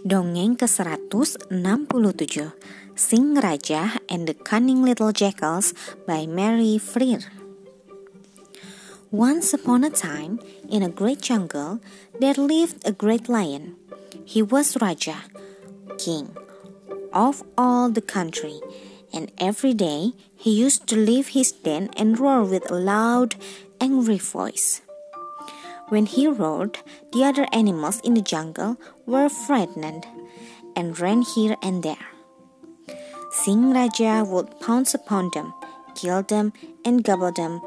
Dongeng ke-167 Singh Raja and the Cunning Little Jackals by Mary Frere Once upon a time, in a great jungle, there lived a great lion. He was Raja, king of all the country, and every day he used to leave his den and roar with a loud, angry voice. When he roared, the other animals in the jungle were frightened and ran here and there. Singh Raja would pounce upon them, kill them, and gobble them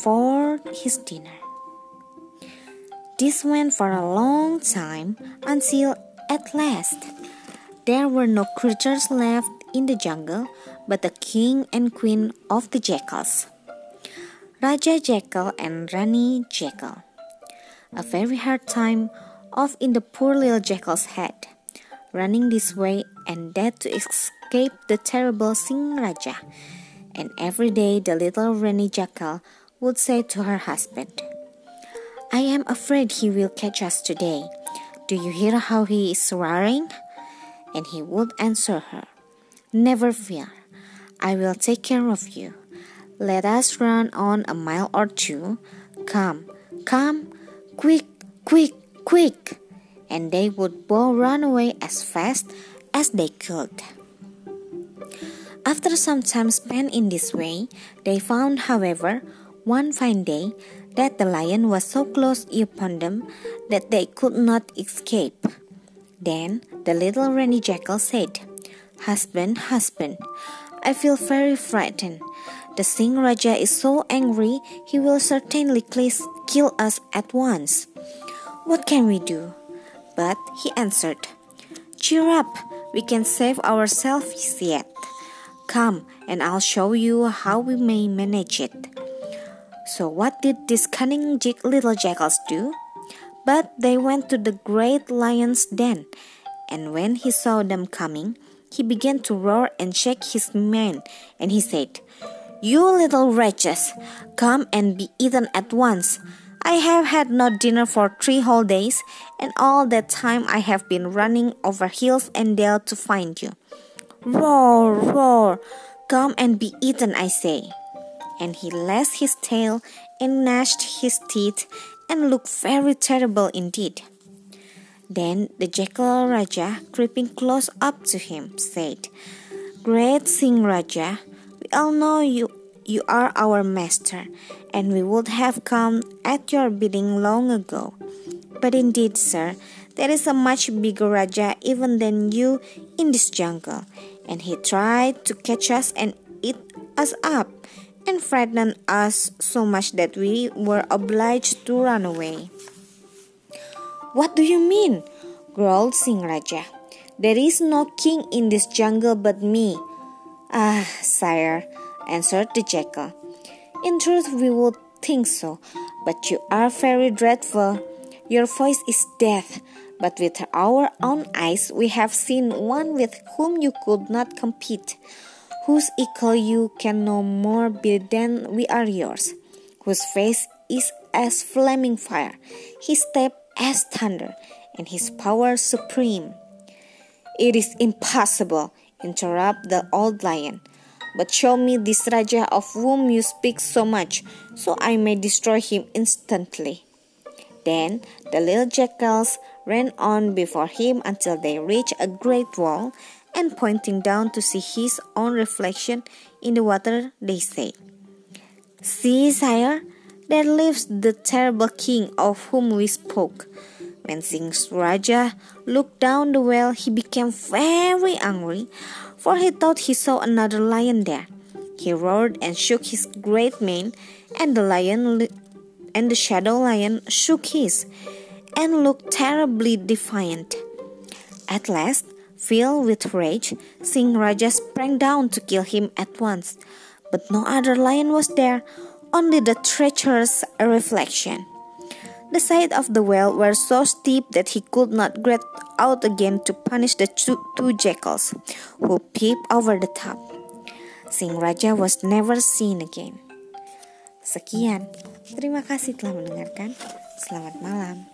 for his dinner. This went for a long time until at last there were no creatures left in the jungle but the king and queen of the jackals, Raja Jackal and Rani Jackal a very hard time off in the poor little jackal's head, running this way and that to escape the terrible Singh Raja. And every day the little Rani Jackal would say to her husband, I am afraid he will catch us today. Do you hear how he is roaring? And he would answer her, Never fear, I will take care of you. Let us run on a mile or two. Come, come, Quick, quick, quick! And they would both run away as fast as they could. After some time spent in this way, they found, however, one fine day, that the lion was so close upon them that they could not escape. Then the little Rani Jackal said, Husband, husband, I feel very frightened. The Singh Raja is so angry, he will certainly kill us at once. What can we do? But he answered, Cheer up, we can save ourselves yet. Come, and I'll show you how we may manage it. So, what did these cunning little jackals do? But they went to the great lion's den, and when he saw them coming, he began to roar and shake his mane, and he said, you little wretches, come and be eaten at once. I have had no dinner for three whole days, and all that time I have been running over hills and dale to find you. Roar, roar, come and be eaten, I say. And he lashed his tail and gnashed his teeth and looked very terrible indeed. Then the jackal Raja, creeping close up to him, said, Great Singh Raja, all know you you are our master, and we would have come at your bidding long ago. But indeed, sir, there is a much bigger Raja even than you in this jungle, and he tried to catch us and eat us up, and frighten us so much that we were obliged to run away. What do you mean? growled Singh Raja. There is no king in this jungle but me. Ah, sire, answered the jackal. In truth, we would think so, but you are very dreadful. Your voice is death, but with our own eyes we have seen one with whom you could not compete, whose equal you can no more be than we are yours, whose face is as flaming fire, his step as thunder, and his power supreme. It is impossible, interrupted the old lion. But show me this Raja of whom you speak so much, so I may destroy him instantly. Then the little jackals ran on before him until they reached a great wall, and pointing down to see his own reflection in the water, they said, See, sire, there lives the terrible king of whom we spoke. When Singh Raja looked down the well, he became very angry, for he thought he saw another lion there. He roared and shook his great mane, and the lion and the shadow lion shook his, and looked terribly defiant. At last, filled with rage, Singh Raja sprang down to kill him at once, but no other lion was there, only the treacherous reflection. The sides of the well were so steep that he could not get out again to punish the two, two jackals who peeped over the top. Sing Raja was never seen again. Sekian, terima kasih telah mendengarkan. Selamat malam.